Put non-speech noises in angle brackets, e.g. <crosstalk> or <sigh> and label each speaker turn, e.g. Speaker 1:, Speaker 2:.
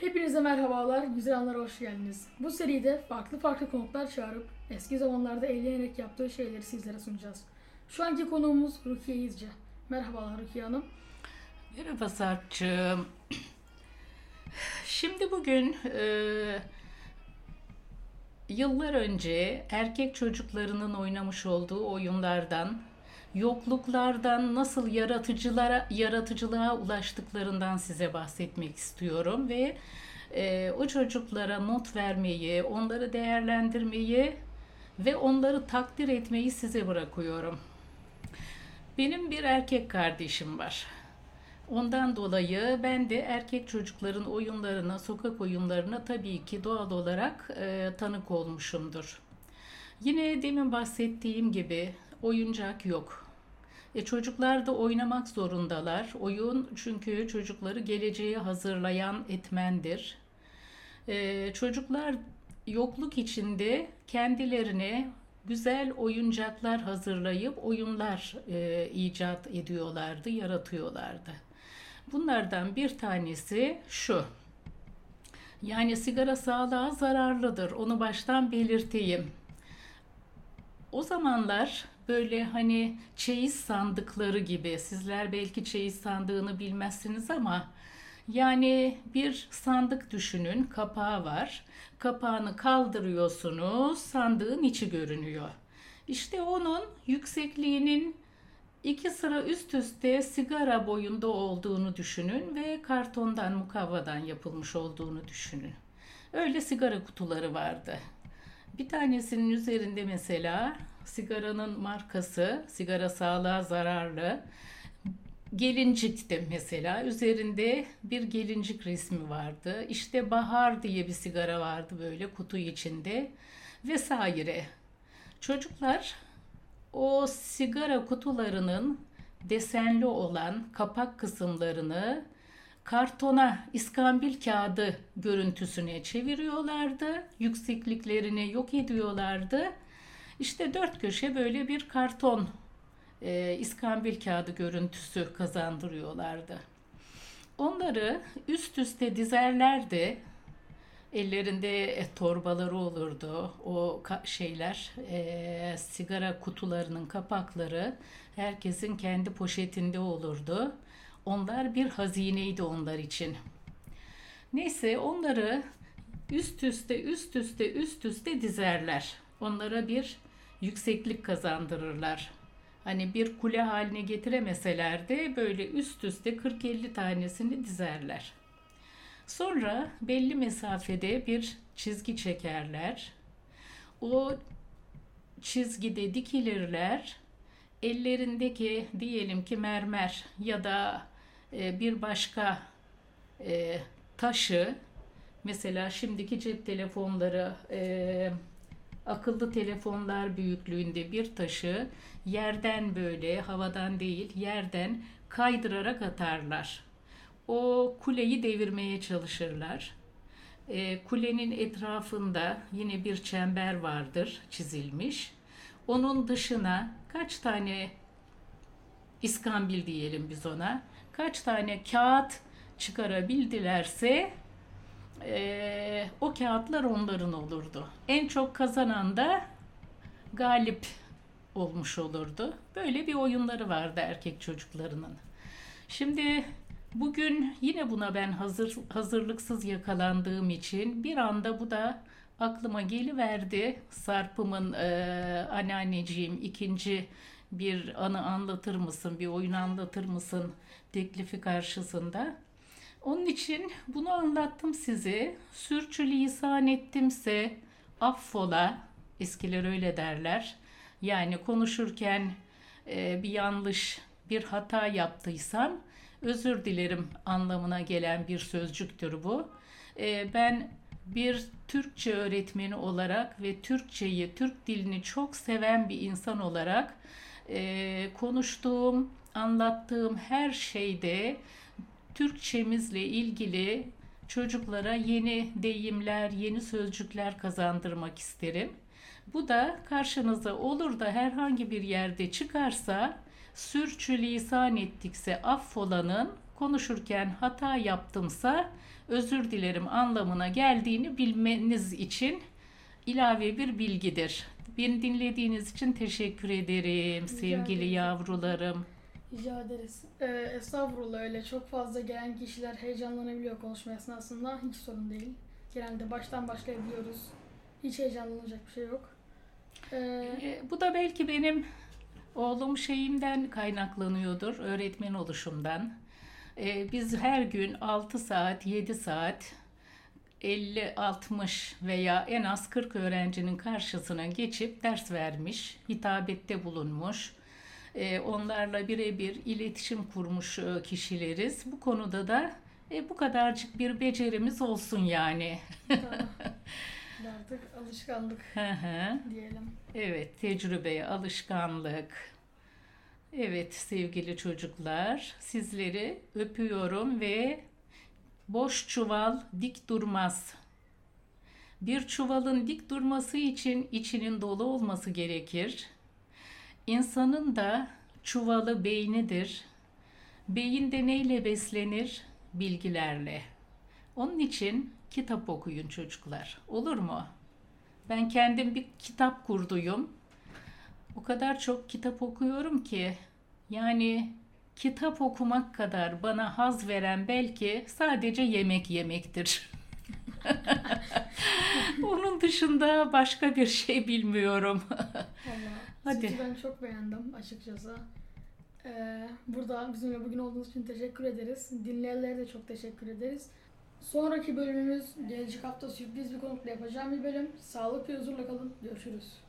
Speaker 1: Hepinize merhabalar, güzel anlara hoş geldiniz. Bu seride farklı farklı konuklar çağırıp eski zamanlarda eğlenerek yaptığı şeyleri sizlere sunacağız. Şu anki konuğumuz Rukiye İzce. Merhabalar Rukiye Hanım.
Speaker 2: Merhaba Sarp'cığım. Şimdi bugün e, yıllar önce erkek çocuklarının oynamış olduğu oyunlardan, yokluklardan nasıl yaratıcılara yaratıcılığa ulaştıklarından size bahsetmek istiyorum ve e, o çocuklara not vermeyi, onları değerlendirmeyi ve onları takdir etmeyi size bırakıyorum. Benim bir erkek kardeşim var. Ondan dolayı ben de erkek çocukların oyunlarına, sokak oyunlarına tabii ki doğal olarak e, tanık olmuşumdur. Yine demin bahsettiğim gibi oyuncak yok. E, çocuklar da oynamak zorundalar. Oyun çünkü çocukları geleceğe hazırlayan etmendir. E, çocuklar yokluk içinde kendilerine güzel oyuncaklar hazırlayıp oyunlar e, icat ediyorlardı, yaratıyorlardı. Bunlardan bir tanesi şu. Yani sigara sağlığa zararlıdır. Onu baştan belirteyim. O zamanlar böyle hani çeyiz sandıkları gibi sizler belki çeyiz sandığını bilmezsiniz ama yani bir sandık düşünün, kapağı var. Kapağını kaldırıyorsunuz, sandığın içi görünüyor. İşte onun yüksekliğinin iki sıra üst üste sigara boyunda olduğunu düşünün ve kartondan, mukavvadan yapılmış olduğunu düşünün. Öyle sigara kutuları vardı. Bir tanesinin üzerinde mesela sigaranın markası, sigara sağlığa zararlı, gelincikti mesela. Üzerinde bir gelincik resmi vardı. İşte Bahar diye bir sigara vardı böyle kutu içinde vesaire. Çocuklar o sigara kutularının desenli olan kapak kısımlarını kartona, iskambil kağıdı görüntüsüne çeviriyorlardı. Yüksekliklerini yok ediyorlardı. İşte dört köşe böyle bir karton e, iskambil kağıdı görüntüsü kazandırıyorlardı. Onları üst üste dizerlerdi. Ellerinde e, torbaları olurdu. O şeyler, e, sigara kutularının kapakları herkesin kendi poşetinde olurdu. Onlar bir hazineydi onlar için. Neyse onları üst üste üst üste üst üste dizerler. Onlara bir yükseklik kazandırırlar. Hani bir kule haline getiremeseler de böyle üst üste 40-50 tanesini dizerler. Sonra belli mesafede bir çizgi çekerler. O çizgide dikilirler. Ellerindeki diyelim ki mermer ya da e, bir başka e, taşı mesela şimdiki cep telefonları e, akıllı telefonlar büyüklüğünde bir taşı yerden böyle havadan değil yerden kaydırarak atarlar. O kuleyi devirmeye çalışırlar. E, kulenin etrafında yine bir çember vardır çizilmiş. Onun dışına kaç tane iskambil diyelim biz ona, kaç tane kağıt çıkarabildilerse e, o kağıtlar onların olurdu. En çok kazanan da galip olmuş olurdu. Böyle bir oyunları vardı erkek çocuklarının. Şimdi bugün yine buna ben hazır hazırlıksız yakalandığım için bir anda bu da aklıma geliverdi. Sarp'ımın e, anneanneciğim ikinci bir anı anlatır mısın, bir oyun anlatır mısın teklifi karşısında. Onun için bunu anlattım size. Sürçülisan ettimse affola. Eskiler öyle derler. Yani konuşurken e, bir yanlış, bir hata yaptıysam özür dilerim anlamına gelen bir sözcüktür bu. E, ben bir Türkçe öğretmeni olarak ve Türkçeyi, Türk dilini çok seven bir insan olarak e, konuştuğum, anlattığım her şeyde Türkçemizle ilgili çocuklara yeni deyimler, yeni sözcükler kazandırmak isterim. Bu da karşınıza olur da herhangi bir yerde çıkarsa sürçülisan ettikse affolanın konuşurken hata yaptımsa özür dilerim anlamına geldiğini bilmeniz için ilave bir bilgidir. Beni dinlediğiniz için teşekkür ederim sevgili
Speaker 1: ederim.
Speaker 2: yavrularım.
Speaker 1: Rica ederiz. Ee, estağfurullah öyle çok fazla gelen kişiler heyecanlanabiliyor konuşma esnasında. Hiç sorun değil. Genelde baştan başlayabiliyoruz. Hiç heyecanlanacak bir şey yok. Ee,
Speaker 2: E, bu da belki benim oğlum şeyimden kaynaklanıyordur, öğretmen oluşumdan. E, biz her gün 6 saat, 7 saat 50, 60 veya en az 40 öğrencinin karşısına geçip ders vermiş, hitabette bulunmuş. E, onlarla birebir iletişim kurmuş e, kişileriz. Bu konuda da e, bu kadarcık bir becerimiz olsun yani.
Speaker 1: Artık alışkanlık diyelim.
Speaker 2: Evet, tecrübeye alışkanlık. Evet sevgili çocuklar, sizleri öpüyorum ve boş çuval dik durmaz. Bir çuvalın dik durması için içinin dolu olması gerekir. İnsanın da çuvalı beynidir. Beyin de neyle beslenir? Bilgilerle. Onun için kitap okuyun çocuklar. Olur mu? Ben kendim bir kitap kurduyum. O kadar çok kitap okuyorum ki yani kitap okumak kadar bana haz veren belki sadece yemek yemektir. <laughs> Onun dışında başka bir şey bilmiyorum. <laughs> Hadi.
Speaker 1: sizi ben çok beğendim açıkçası. Ee, burada bizimle bugün olduğunuz için teşekkür ederiz. Dinleyenlere de çok teşekkür ederiz. Sonraki bölümümüz gelecek hafta sürpriz bir konukla yapacağım bir bölüm. Sağlık ve huzurla kalın. Görüşürüz.